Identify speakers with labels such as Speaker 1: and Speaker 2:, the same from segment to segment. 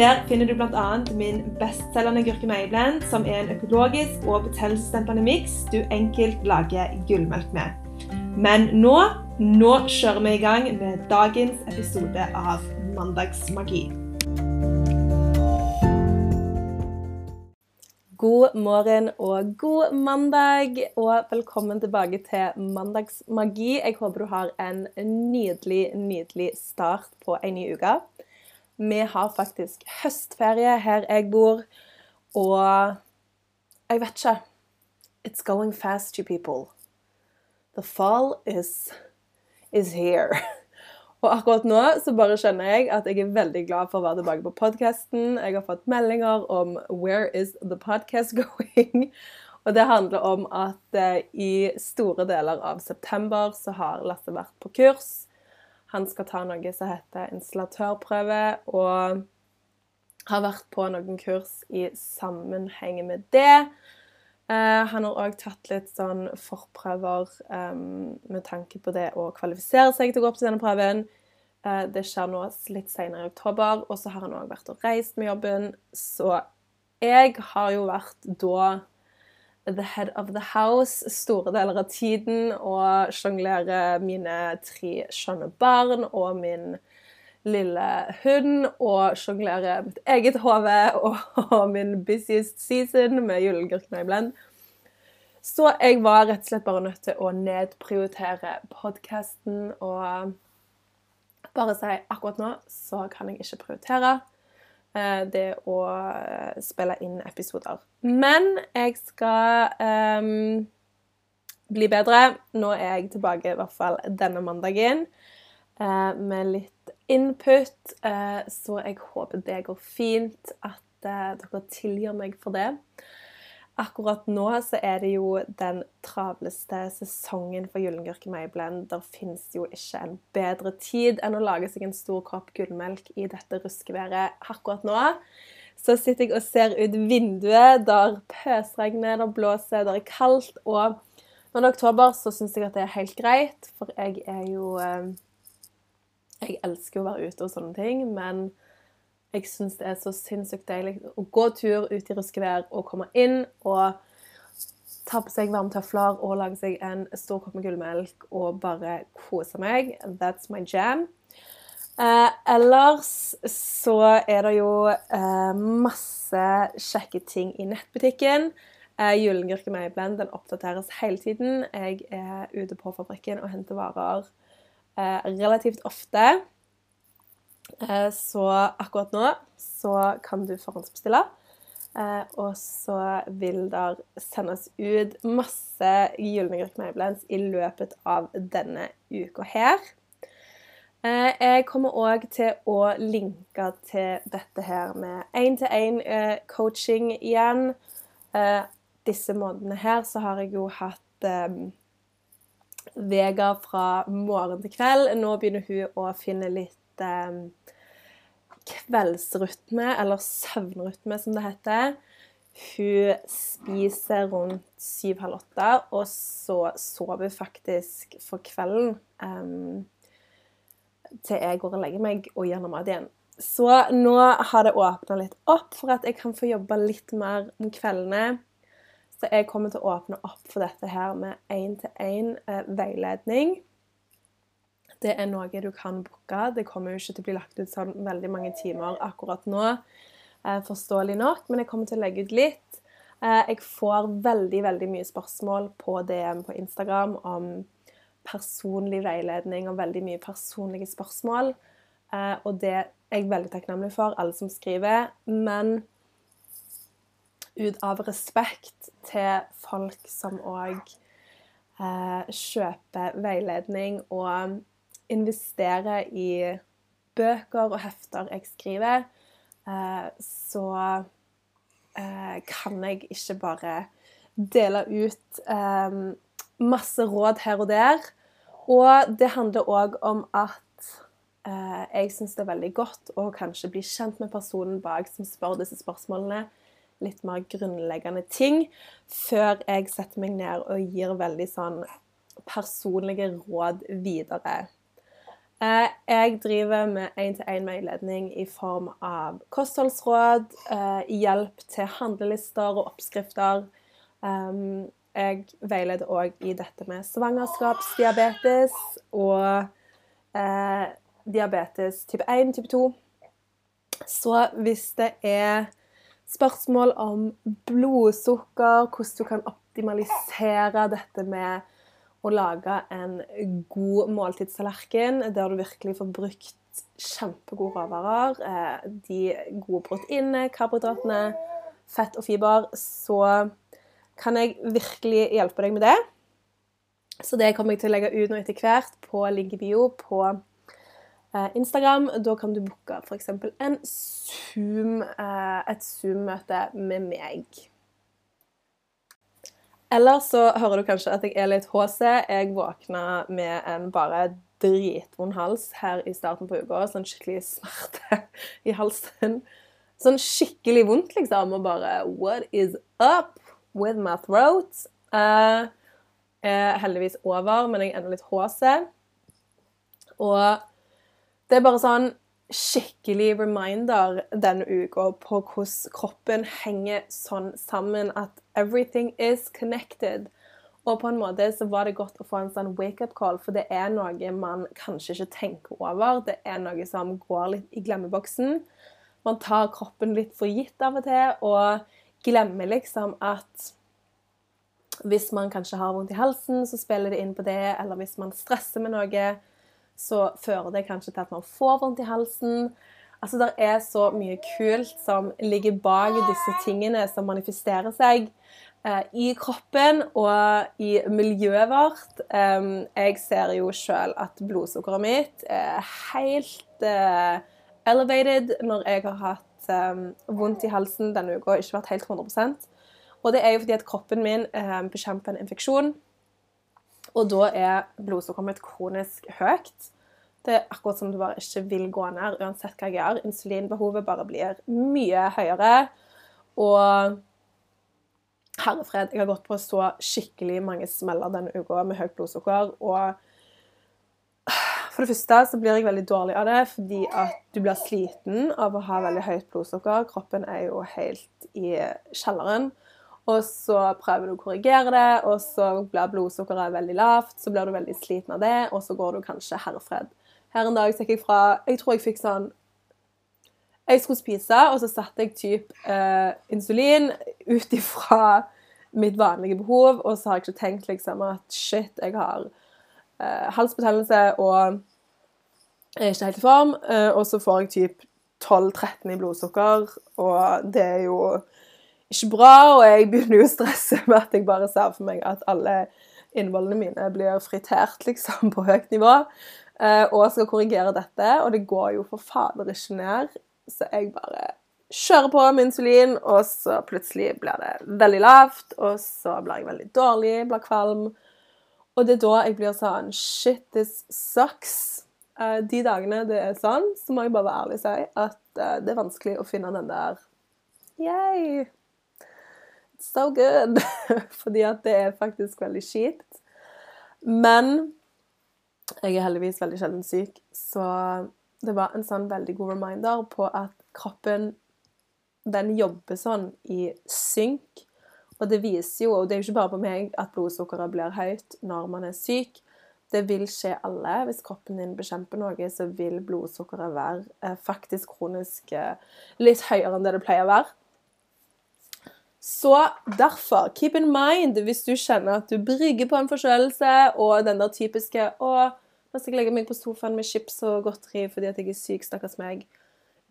Speaker 1: Der finner du bl.a. min bestselgende gurkemeieblend, som er en økologisk og betennelsesdempende miks du enkelt lager gullmelk med. Men nå, nå kjører vi i gang med dagens episode av Mandagsmagi. God morgen og god mandag, og velkommen tilbake til Mandagsmagi. Jeg håper du har en nydelig, nydelig start på en ny uke. Vi har faktisk høstferie her jeg bor, og jeg vet ikke It's going fast, you people. The fall is, is here. Og akkurat nå så bare skjønner jeg at jeg er veldig glad for å være tilbake på podkasten. Jeg har fått meldinger om 'Where is the podcast going?' Og det handler om at eh, i store deler av september så har Lasse vært på kurs. Han skal ta noe som heter installatørprøve, og har vært på noen kurs i sammenheng med det. Uh, han har òg tatt litt sånn forprøver um, med tanke på det å kvalifisere seg til å gå opp til denne prøven. Uh, det skjer nå litt senere i oktober, og så har han òg vært og reist med jobben. Så jeg har jo vært da the head of the house store deler av tiden og sjonglere mine tre skjønne barn og min lille hund og sjonglere mitt eget hode og, og, min busiest season med julegurkene i blend. Så jeg var rett og slett bare nødt til å nedprioritere podkasten og bare si akkurat nå så kan jeg ikke prioritere. Eh, det å eh, spille inn episoder. Men jeg skal um, bli bedre. Nå er jeg tilbake i hvert fall denne mandagen uh, med litt input. Uh, så jeg håper det går fint, at uh, dere tilgir meg for det. Akkurat nå så er det jo den travleste sesongen for Gyllengurke Mayblend. Der fins jo ikke en bedre tid enn å lage seg en stor kopp gullmelk i dette ruskeværet akkurat nå. Så sitter jeg og ser ut vinduet. Der pøsregner, der blåser, der er kaldt. Og når det er oktober, så syns jeg at det er helt greit, for jeg er jo eh, Jeg elsker å være ute og sånne ting, men jeg syns det er så sinnssykt deilig å gå tur ut i ruskevær og komme inn og ta på seg varme tøfler og lage seg en stor kopp med gullmelk og bare kose meg. That's my jam. Eh, ellers så er det jo eh, masse kjekke ting i nettbutikken. Eh, Julengurke Mayblend den oppdateres hele tiden. Jeg er ute på fabrikken og henter varer eh, relativt ofte. Eh, så akkurat nå så kan du forhåndsbestille. Eh, og så vil der sendes ut masse gylne grøkk i løpet av denne uka her. Eh, jeg kommer òg til å linke til dette her med én-til-én-coaching igjen. Disse månedene her så har jeg jo hatt Vega fra morgen til kveld. Nå begynner hun å finne litt eh, kveldsrytme, eller søvnrytme som det heter. Hun spiser rundt syv-halv åtte, og så sover hun faktisk for kvelden um, til jeg går og legger meg og gjør noe mat igjen. Så nå har det åpna litt opp for at jeg kan få jobbe litt mer om kveldene. Så jeg kommer til å åpne opp for dette her med én-til-én eh, veiledning. Det er noe du kan booke. Det kommer jo ikke til å bli lagt ut sånn veldig mange timer akkurat nå, eh, forståelig nok, men jeg kommer til å legge ut litt. Eh, jeg får veldig, veldig mye spørsmål på DM på Instagram om personlig veiledning og veldig mye personlige spørsmål. Eh, og det er jeg veldig takknemlig for, alle som skriver. Men ut av respekt til folk som òg kjøper veiledning og investere i bøker og hefter jeg skriver, eh, så eh, kan jeg ikke bare dele ut eh, masse råd her og der. Og det handler òg om at jeg syns det er veldig godt å kanskje bli kjent med personen bak som spør disse spørsmålene. Litt mer grunnleggende ting før jeg setter meg ned og gir veldig sånn personlige råd videre. Eh, jeg driver med én-til-én-veiledning i form av kostholdsråd, eh, hjelp til handlelister og oppskrifter. Jeg veileder òg i dette med svangerskapsdiabetes og eh, diabetes type 1, type 2. Så hvis det er spørsmål om blodsukker, hvordan du kan optimalisere dette med å lage en god måltidstallerken der du virkelig får brukt kjempegode råvarer, eh, de gode proteinene, karbohydratene, fett og fiber, så kan jeg virkelig hjelpe deg med det. Så det kommer jeg til å legge ut nå etter hvert på Liggebio på eh, Instagram. Da kan du booke f.eks. Eh, et Zoom-møte med meg. Eller så hører du kanskje at jeg er litt HC. Jeg våkna med en bare dritvond hals her i starten på uka. Sånn skikkelig smerte i halsen. Sånn skikkelig vondt, liksom. Og bare What is up? with my throat. Uh, er heldigvis over, men jeg er ennå litt HC. Og det er bare sånn skikkelig reminder denne uka på hvordan kroppen henger sånn sammen at everything is connected. Og på en måte så var det godt å få en sånn wake-up call, for det er noe man kanskje ikke tenker over. Det er noe som går litt i glemmeboksen. Man tar kroppen litt for gitt av og til, og glemmer liksom at hvis man kanskje har vondt i halsen, så spiller det inn på det. Eller hvis man stresser med noe, så fører det kanskje til at man får vondt i halsen. Altså, Det er så mye kult som ligger bak disse tingene som manifesterer seg eh, i kroppen og i miljøet vårt. Eh, jeg ser jo sjøl at blodsukkeret mitt er helt eh, elevated når jeg har hatt vondt i halsen denne uka og ikke vært helt 100% Og det er jo fordi at kroppen min bekjemper en infeksjon, og da er blodsukkeret kronisk høyt. Det er akkurat som du bare ikke vil gå ned uansett hva jeg gjør. Insulinbehovet bare blir mye høyere. Og herrefred, jeg har gått på så skikkelig mange smeller denne uka med høyt blodsukker. og for det første så blir jeg veldig dårlig av det fordi at du blir sliten av å ha veldig høyt blodsukker. Kroppen er jo helt i kjelleren. Og så prøver du å korrigere det, og så blir blodsukkeret veldig lavt. Så blir du veldig sliten av det, og så går du kanskje herfred. Her en dag gikk jeg fra Jeg tror jeg fikk sånn Jeg skulle spise, og så satte jeg typ eh, insulin ut ifra mitt vanlige behov, og så har jeg ikke tenkt liksom at shit, jeg har eh, halsbetennelse og jeg er ikke helt i form, eh, og så får jeg typ 12-13 i blodsukker, og det er jo ikke bra. Og jeg begynner jo å stresse med at jeg bare ser for meg at alle innvollene mine blir fritert liksom på høyt nivå, eh, og skal korrigere dette. Og det går jo for fader ikke ned, så jeg bare kjører på med insulin, og så plutselig blir det veldig lavt, og så blir jeg veldig dårlig, blir kvalm. Og det er da jeg blir sånn Shit, this sucks. Eh, de dagene det er sånn, så må jeg bare være ærlig og si at eh, det er vanskelig å finne den der Yay! So good! Fordi at det er faktisk veldig kjipt. Men jeg er heldigvis veldig sjelden syk, så det var en sånn veldig god reminder på at kroppen den jobber sånn i synk. Og det viser jo, og det er jo ikke bare på meg, at blodsukkeret blir høyt når man er syk. Det vil skje alle. Hvis kroppen din bekjemper noe, så vil blodsukkeret være eh, faktisk kronisk eh, litt høyere enn det det pleier å være. Så derfor, keep in mind hvis du kjenner at du brygger på en forkjølelse og den der typiske 'Å, nå skal jeg legge meg på sofaen med chips og godteri fordi at jeg er syk, stakkars meg'.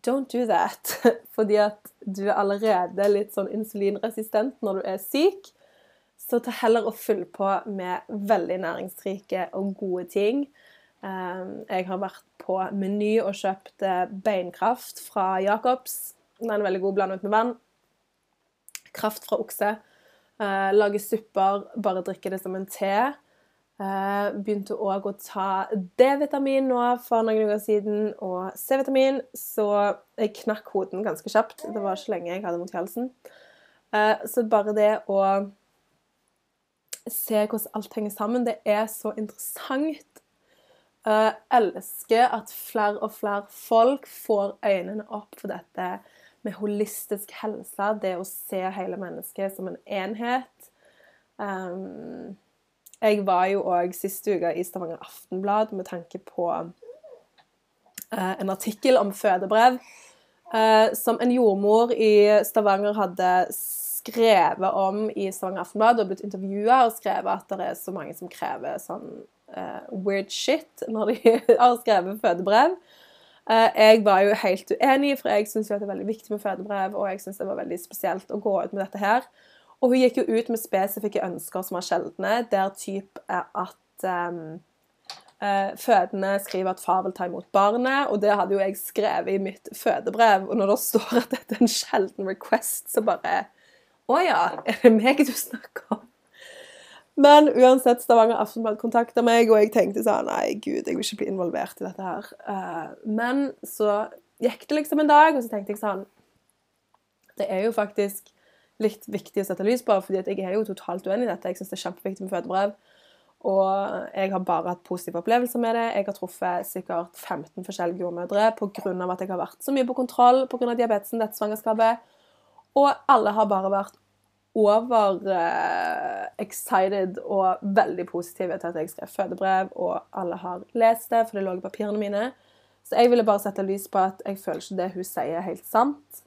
Speaker 1: Don't do that. Fordi at du er allerede litt sånn insulinresistent når du er syk. Så ta heller og fyll på med veldig næringsrike og gode ting. Ehm, jeg har vært på Meny og kjøpt eh, beinkraft fra Jacobs. Den er veldig god blandet med vann. Kraft fra okse. Uh, lage supper, bare drikke det som en te. Uh, begynte òg å ta D-vitamin nå for noen uker siden, og C-vitamin, så jeg knakk hoden ganske kjapt. Det var ikke lenge jeg hadde vondt i halsen. Uh, så bare det å se hvordan alt henger sammen, det er så interessant. Jeg elsker at flere og flere folk får øynene opp for dette med holistisk helse, det å se hele mennesket som en enhet. Um, jeg var jo òg sist uke i Stavanger Aftenblad med tanke på uh, en artikkel om fødebrev uh, som en jordmor i Stavanger hadde skrevet om i Stavanger Aftenblad og blitt intervjua og skrevet at det er så mange som krever sånn uh, weird shit når de har skrevet fødebrev. Eh, jeg var jo helt uenig, for jeg syns det er veldig viktig med fødebrev, og jeg syns det var veldig spesielt å gå ut med dette her. Og hun gikk jo ut med spesifikke ønsker som var sjeldne, der typ er at um, fødende skriver at far vil ta imot barnet, og det hadde jo jeg skrevet i mitt fødebrev. Og når det står at dette er en sjelden request, så bare Å ja, er det meg du snakker om? Men uansett, Stavanger Aftenblad kontakta meg, og jeg tenkte sånn Nei, gud, jeg vil ikke bli involvert i dette her. Uh, men så gikk det liksom en dag, og så tenkte jeg sånn Det er jo faktisk litt viktig å sette lys på, fordi jeg er jo totalt uenig i dette. Jeg syns det er kjempeviktig med fødebrev. Og jeg har bare hatt positive opplevelser med det. Jeg har truffet sikkert 15 forskjellige jordmødre pga. at jeg har vært så mye på kontroll pga. diabetesen dette svangerskapet. Og alle har bare vært over uh, excited og veldig positive til at jeg skrev fødebrev, og alle har lest det, for det lå i papirene mine. Så jeg ville bare sette lys på at jeg føler ikke det hun sier, er helt sant.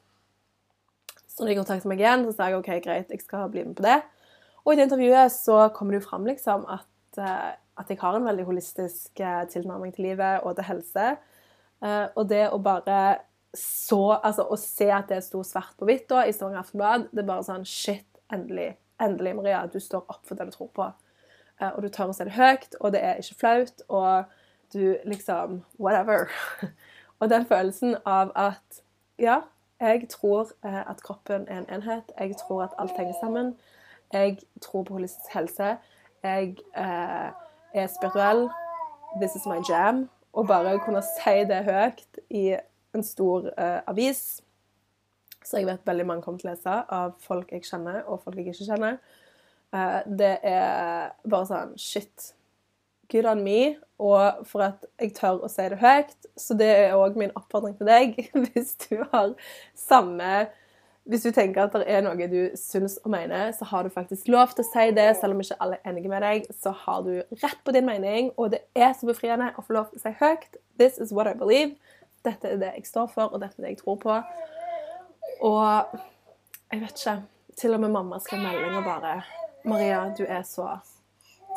Speaker 1: Så når de kontakter meg igjen, så sa jeg OK, greit, jeg skal bli med på det. Og i det intervjuet så kommer det jo fram liksom at, uh, at jeg har en veldig holistisk uh, tilnærming til livet og til helse. og det å bare så Altså å se at det sto svart på hvitt da, i Stavanger Aftenblad, det er bare sånn Shit, endelig, endelig, Maria, du står opp for det du tror på. Eh, og du tør å si det høyt, og det er ikke flaut, og du liksom Whatever. og den følelsen av at ja, jeg tror eh, at kroppen er en enhet. Jeg tror at alt henger sammen. Jeg tror på holistisk helse. Jeg eh, er spirituell. This is my jam. Og bare kunne si det høyt i en stor eh, avis så jeg vet veldig mange kommer til å lese, av folk jeg kjenner, og folk jeg ikke kjenner. Uh, det er bare sånn Shit. Good on me. Og for at jeg tør å si det høyt. Så det er òg min oppfordring til deg. Hvis du har samme Hvis du tenker at det er noe du syns og mener, så har du faktisk lov til å si det, selv om ikke alle er enige med deg. Så har du rett på din mening, og det er så befriende å få lov til å si høyt This is what I believe. Dette er det jeg står for, og dette er det jeg tror på. Og jeg vet ikke Til og med mamma skrev melding og bare 'Maria, du er så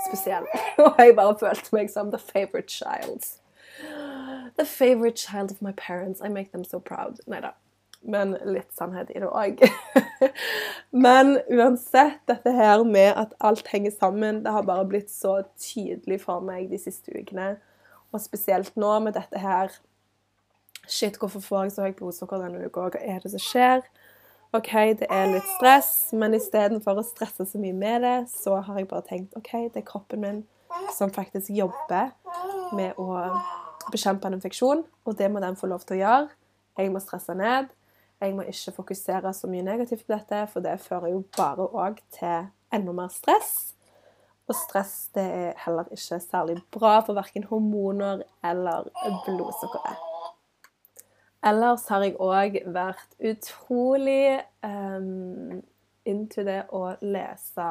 Speaker 1: spesiell.' og jeg bare følte meg som the favorite child. The favorite child of my parents. I make them so proud. Nei da. Men litt sannhet i det òg. Men uansett, dette her med at alt henger sammen, det har bare blitt så tydelig for meg de siste ukene. Og spesielt nå med dette her Shit, hvorfor får jeg så høyt blodsukker denne uka? Hva er det som skjer? OK, det er litt stress, men istedenfor å stresse så mye med det, så har jeg bare tenkt OK, det er kroppen min som faktisk jobber med å bekjempe en infeksjon, og det må den få lov til å gjøre. Jeg må stresse ned. Jeg må ikke fokusere så mye negativt på dette, for det fører jo bare òg til enda mer stress. Og stress det er heller ikke særlig bra for verken hormoner eller blodsukkeret. Ellers har jeg òg vært utrolig um, into det å lese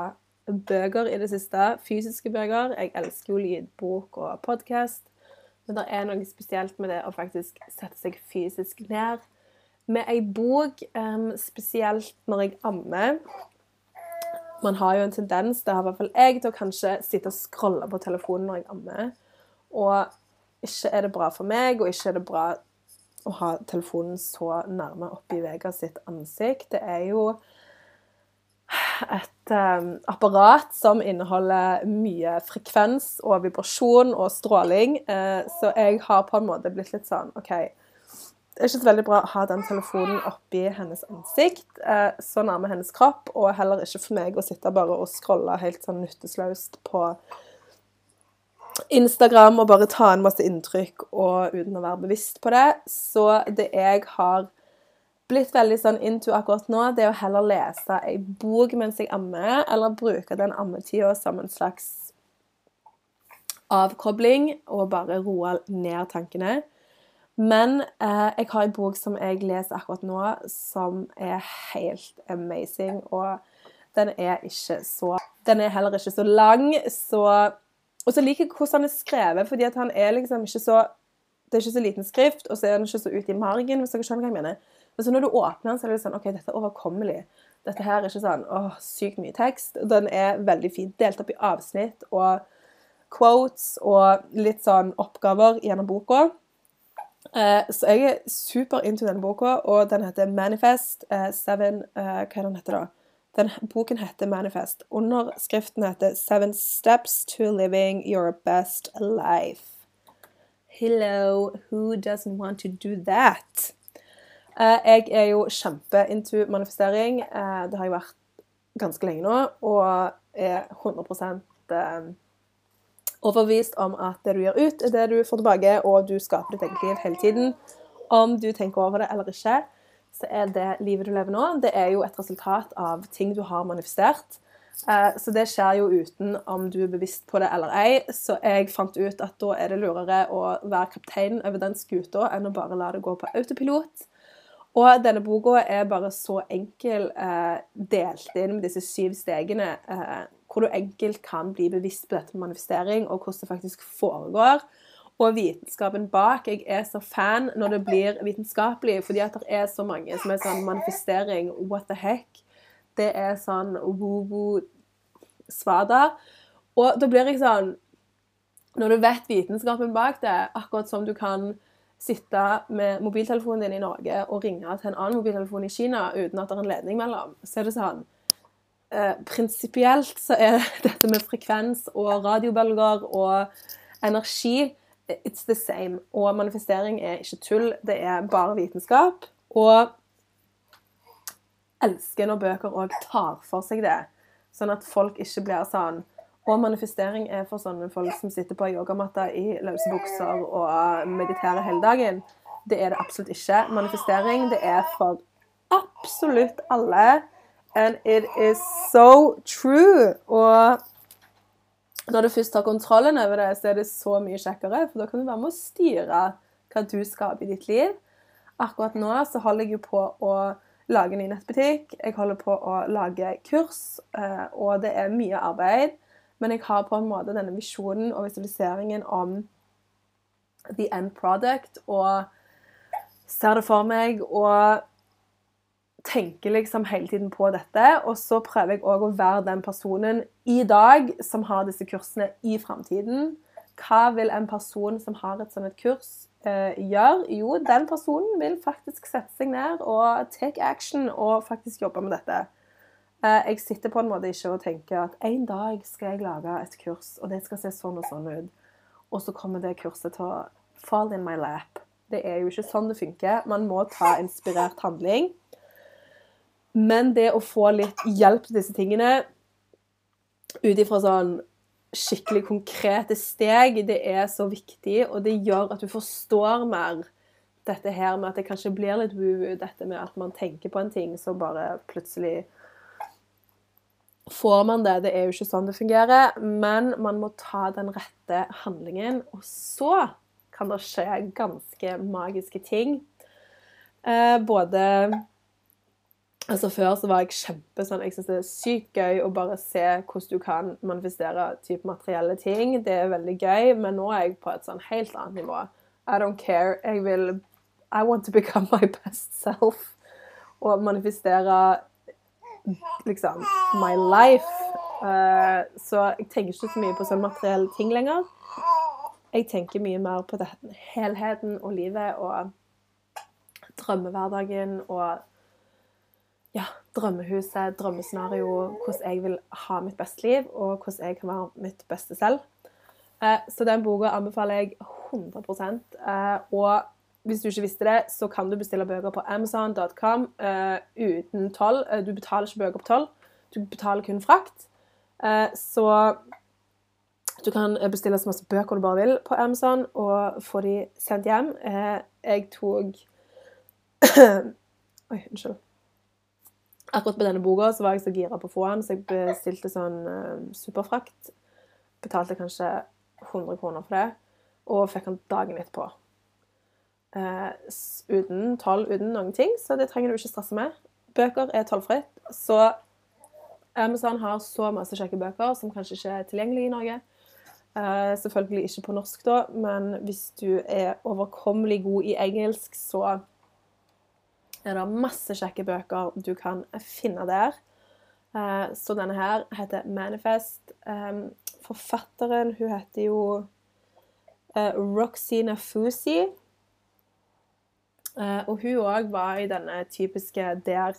Speaker 1: bøker i det siste. Fysiske bøker. Jeg elsker jo lydbok og podkast. Men det er noe spesielt med det å faktisk sette seg fysisk ned med ei bok, um, spesielt når jeg ammer. Man har jo en tendens, det har i hvert fall jeg, til å kanskje sitte og scrolle på telefonen når jeg ammer. Og ikke er det bra for meg, og ikke er det bra å ha telefonen så nærme oppi Vega sitt ansikt. Det er jo et um, apparat som inneholder mye frekvens og vibrasjon og stråling. Uh, så jeg har på en måte blitt litt sånn OK, det er ikke så veldig bra å ha den telefonen oppi hennes ansikt, eh, så nærme hennes kropp, og heller ikke for meg å sitte bare og scrolle helt sånn nyttesløst på Instagram og bare ta inn masse inntrykk og uten å være bevisst på det. Så det jeg har blitt veldig sånn into akkurat nå, det er å heller lese ei bok mens jeg ammer, eller bruke den ammetida som en slags avkobling og bare roe ned tankene. Men eh, jeg har en bok som jeg leser akkurat nå, som er helt amazing. Og den er ikke så Den er heller ikke så lang, så Og så liker jeg hvordan han er skrevet, fordi at han er liksom ikke så Det er ikke så liten skrift, og så er den ikke så ute i margen, hvis dere skjønner hva jeg mener. Men så når du åpner den, så er det sånn OK, dette er overkommelig. Dette her er ikke sånn åh, sykt mye tekst. Den er veldig fint delt opp i avsnitt og quotes og litt sånn oppgaver gjennom boka. Eh, så jeg er super into denne boka, og den heter Manifest Eh, Seven eh, Hva er den heter da? Den boken heter Manifest. Underskriften heter Seven Steps to Living Your Best Life. Hello, who doesn't want to do that? jeg er jo kjempe into manifestering. det har jeg vært ganske lenge nå, og er 100% overbevist om at det du gjør ut, er det du får tilbake, og du skaper ditt eget liv hele tiden. Om du tenker over det eller ikke, så er det livet du lever nå, det er jo et resultat av ting du har manifestert. Eh, så det skjer jo uten om du er bevisst på det eller ei. Så jeg fant ut at da er det lurere å være kaptein over den skuta enn å bare la det gå på autopilot. Og denne boka er bare så enkel eh, delt inn med disse syv stegene eh, hvor du enkelt kan bli bevisst på dette med manifestering, og hvordan det faktisk foregår. Og vitenskapen bak. Jeg er så fan når det blir vitenskapelig, fordi at det er så mange som er sånn manifestering, what the heck. Det er sånn woo-woo-svada. Og da blir jeg sånn Når du vet vitenskapen bak det, akkurat som du kan sitte med mobiltelefonen din i Norge og ringe til en annen mobiltelefon i Kina uten at det er en ledning mellom, så er det sånn eh, prinsipielt så er dette med frekvens og radiobølger og energi It's the same. Og manifestering er ikke tull, det er bare vitenskap. Og elsker når bøker òg tar for seg det, sånn at folk ikke blir sånn og manifestering er for sånne folk som sitter på yogamatta i løse bukser og mediterer hele dagen. Det er det absolutt ikke. Manifestering det er for absolutt alle. And it is so true. Og når du først tar kontrollen over det, så er det så mye kjekkere, for da kan du være med å styre hva du skaper i ditt liv. Akkurat nå så holder jeg jo på å lage ny nettbutikk. Jeg holder på å lage kurs, eh, og det er mye arbeid. Men jeg har på en måte denne visjonen og visualiseringen om the end product, og ser det for meg. og tenker liksom hele tiden på dette. Og så prøver jeg òg å være den personen i dag som har disse kursene i framtiden. Hva vil en person som har et sånt kurs, eh, gjøre? Jo, den personen vil faktisk sette seg ned og take action og faktisk jobbe med dette. Eh, jeg sitter på en måte ikke og tenker at en dag skal jeg lage et kurs, og det skal se sånn og sånn ut. Og så kommer det kurset til å fall in my lap. Det er jo ikke sånn det funker. Man må ta inspirert handling. Men det å få litt hjelp til disse tingene ut ifra sånn skikkelig konkrete steg, det er så viktig, og det gjør at du forstår mer dette her med at det kanskje blir litt woo-woo, dette med at man tenker på en ting, så bare plutselig får man det. Det er jo ikke sånn det fungerer, men man må ta den rette handlingen, og så kan det skje ganske magiske ting. Eh, både Altså Før så var jeg kjempe sånn, jeg synes det er sykt gøy å bare se hvordan du kan manifestere typ materielle ting. Det er veldig gøy, men nå er jeg på et sånn helt annet nivå. I don't care. Jeg vil I want to become my best self. Og manifestere liksom my life. Uh, så jeg tenker ikke så mye på sånn materielle ting lenger. Jeg tenker mye mer på det, helheten og livet og drømmehverdagen og drømmehuset, drømmescenario, hvordan jeg vil ha mitt beste liv, og hvordan jeg kan være mitt beste selv. Eh, så den boka anbefaler jeg 100 eh, Og hvis du ikke visste det, så kan du bestille bøker på amazon.com uh, uten toll. Du betaler ikke bøker på toll, du betaler kun frakt. Så du kan bestille så masse bøker du bare vil på Amazon og få de sendt hjem. jeg tok Oi, unnskyld. Akkurat på denne boka så var jeg så gira på å få den, så jeg bestilte sånn superfrakt. Betalte kanskje 100 kroner for det, og fikk den dagen etterpå Uh, uten toll, uten noen ting, så det trenger du ikke stresse med. Bøker er tollfritt, så Amazon har så masse kjekke bøker som kanskje ikke er tilgjengelige i Norge. Uh, selvfølgelig ikke på norsk, da, men hvis du er overkommelig god i engelsk, så er det masse kjekke bøker du kan finne der. Eh, så denne her heter Manifest. Eh, forfatteren, hun heter jo Roxy Nafusi. Eh, og hun òg var i denne typiske der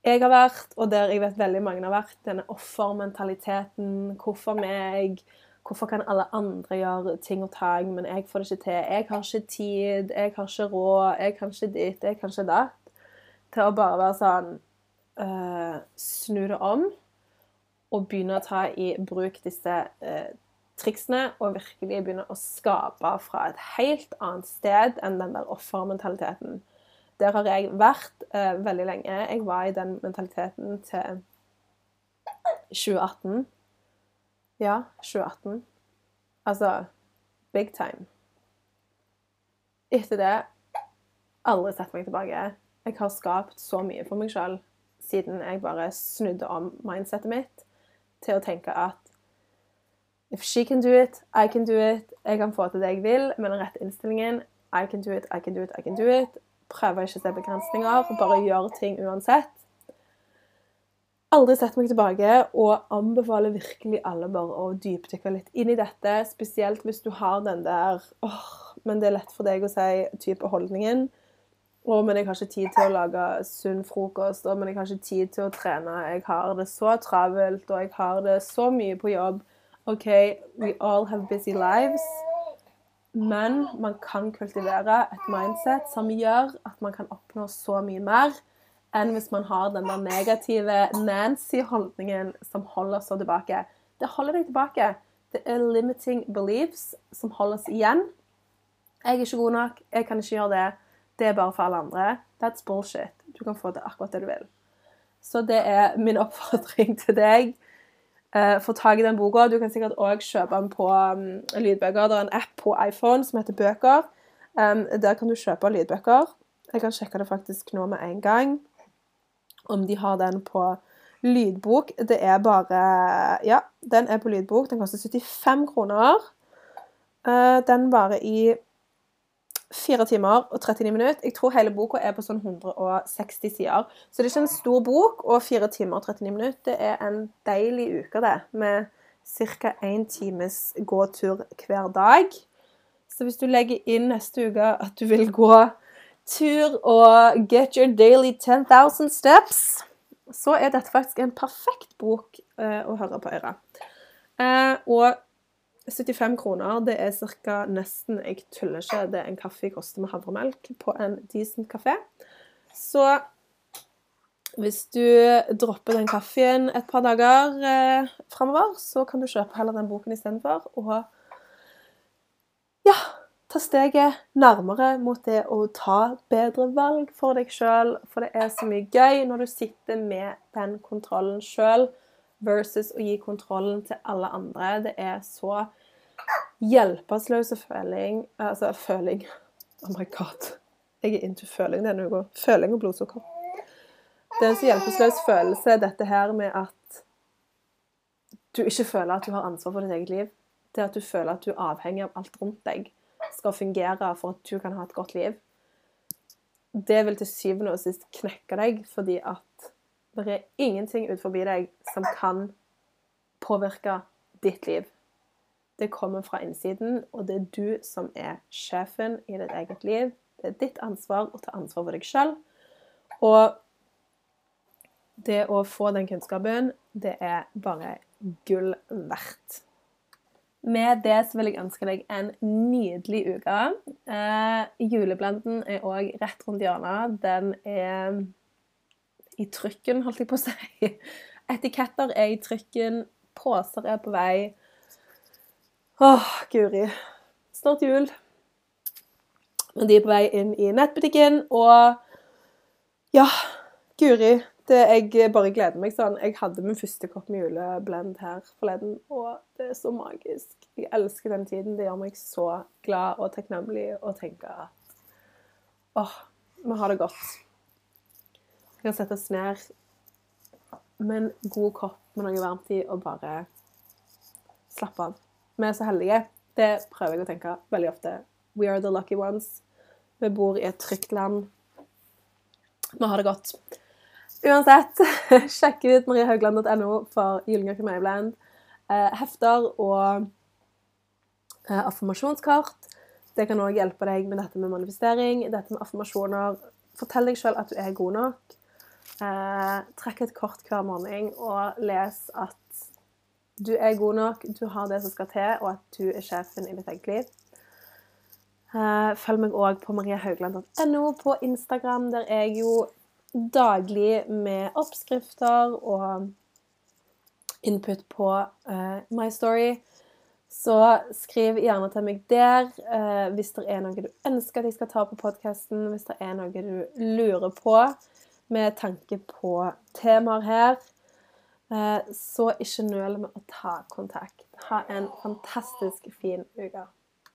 Speaker 1: jeg har vært, og der jeg vet veldig mange har vært, denne offermentaliteten. Hvorfor meg? Hvorfor kan alle andre gjøre ting og tang, men jeg får det ikke til? Jeg har ikke tid, jeg har ikke råd, jeg kan ikke ditt, jeg kan ikke datt. Til å bare være sånn uh, Snu det om og begynne å ta i bruk disse uh, triksene og virkelig begynne å skape fra et helt annet sted enn den der offermentaliteten. Der har jeg vært uh, veldig lenge. Jeg var i den mentaliteten til 2018. Ja, 2018. Altså big time. Etter det aldri sett meg tilbake. Jeg har skapt så mye for meg sjøl siden jeg bare snudde om mindsetet mitt til å tenke at If she can do it, I can do it. Jeg kan få til det jeg vil med den rette innstillingen. I can do it, I can do it, I can do it. Prøver ikke se begrensninger, bare gjøre ting uansett. Aldri sett meg tilbake og anbefaler virkelig alle bare å dypdykke litt inn i dette. Spesielt hvis du har den der åh, men det er lett for deg å si type holdningen. Å, men jeg har ikke tid til å lage sunn frokost. Å, men jeg har ikke tid til å trene. Jeg har det så travelt, og jeg har det så mye på jobb. OK, we all have busy lives. Men man kan kultivere et mindset som gjør at man kan oppnå så mye mer enn hvis man har den der negative Nancy-holdningen som holder så tilbake. Det holder deg tilbake. Det er limiting beliefs som holder oss igjen. Jeg er ikke god nok, jeg kan ikke gjøre det. Det er bare for alle andre. That's bullshit. Du kan få til akkurat det du vil. Så det er min oppfordring til deg uh, få tak i den boka. Du kan sikkert òg kjøpe den på um, lydbøker. Det er en app på iPhone som heter Bøker. Um, der kan du kjøpe lydbøker. Jeg kan sjekke det faktisk nå med en gang. Om de har den på lydbok. Det er bare Ja, den er på lydbok. Den koster 75 kroner. Uh, den varer i 4 timer og 39 minutter. Jeg tror hele boka er på sånn 160 sider. Så det er ikke en stor bok, og 4 timer og 39 minutter det er en deilig uke, det. Med ca. én times gåtur hver dag. Så hvis du legger inn neste uke at du vil gå tur og get your daily 10,000 steps, så er dette faktisk en perfekt bok eh, å høre på øret. Eh, og 75 kroner, det er ca. nesten Jeg tuller ikke, det en kaffe koster med havremelk på en decent kafé. Så hvis du dropper den kaffen et par dager eh, framover, så kan du kjøpe heller den boken istedenfor. Og ja, ta steget nærmere mot det å ta bedre valg for deg sjøl. For det er så mye gøy når du sitter med den kontrollen sjøl versus å gi kontrollen til alle andre. Det er så hjelpeløs føling Altså føling Oh my god. Jeg er into føling denne uka. Føling og blodsukker. Det er en så hjelpeløs følelse, dette her med at du ikke føler at du har ansvar for ditt eget liv. Det at du føler at du er avhengig av alt rundt deg skal fungere for at du kan ha et godt liv. Det vil til syvende og sist knekke deg, fordi at det er ingenting utenfor deg som kan påvirke ditt liv. Det kommer fra innsiden, og det er du som er sjefen i ditt eget liv. Det er ditt ansvar å ta ansvar for deg sjøl. Og det å få den kunnskapen, det er bare gull verdt. Med det så vil jeg ønske deg en nydelig uke. Eh, juleblenden er òg rett rundt hjørnet. Den er i trykken, holdt jeg på å si. Etiketter er i trykken. Poser er på vei. Åh, guri. Snart jul. Men de er på vei inn i nettbutikken, og ja, guri. Det, jeg bare gleder meg sånn. Jeg hadde min første kopp med juleblend her forleden, og det er så magisk. Jeg elsker den tiden. Det gjør meg så glad og takknemlig å tenke at åh, vi har det godt. Vi kan sette oss ned med en god kopp med noe varmt i og bare slappe av. Vi er så heldige. Det prøver jeg å tenke veldig ofte. We are the lucky ones. Vi bor i et trygt land. Vi har det godt. Uansett, sjekk ut mariehaugland.no for julegaver Mayblend. Blend. Eh, hefter og eh, affirmasjonskart. Det kan òg hjelpe deg med dette med manifestering, dette med affirmasjoner. Fortell deg sjøl at du er god nok. Eh, trekk et kort hver morgen og les at du er god nok, du har det som skal til, og at du er sjefen i ditt eget liv. Følg meg òg på mariehaugland.no på Instagram. Der er jeg jo daglig med oppskrifter og input på uh, My Story. Så skriv gjerne til meg der uh, hvis det er noe du ønsker at jeg skal ta på podkasten. Hvis det er noe du lurer på med tanke på temaer her. Uh, så ikke nøl med å ta kontakt. Ha en fantastisk fin uke.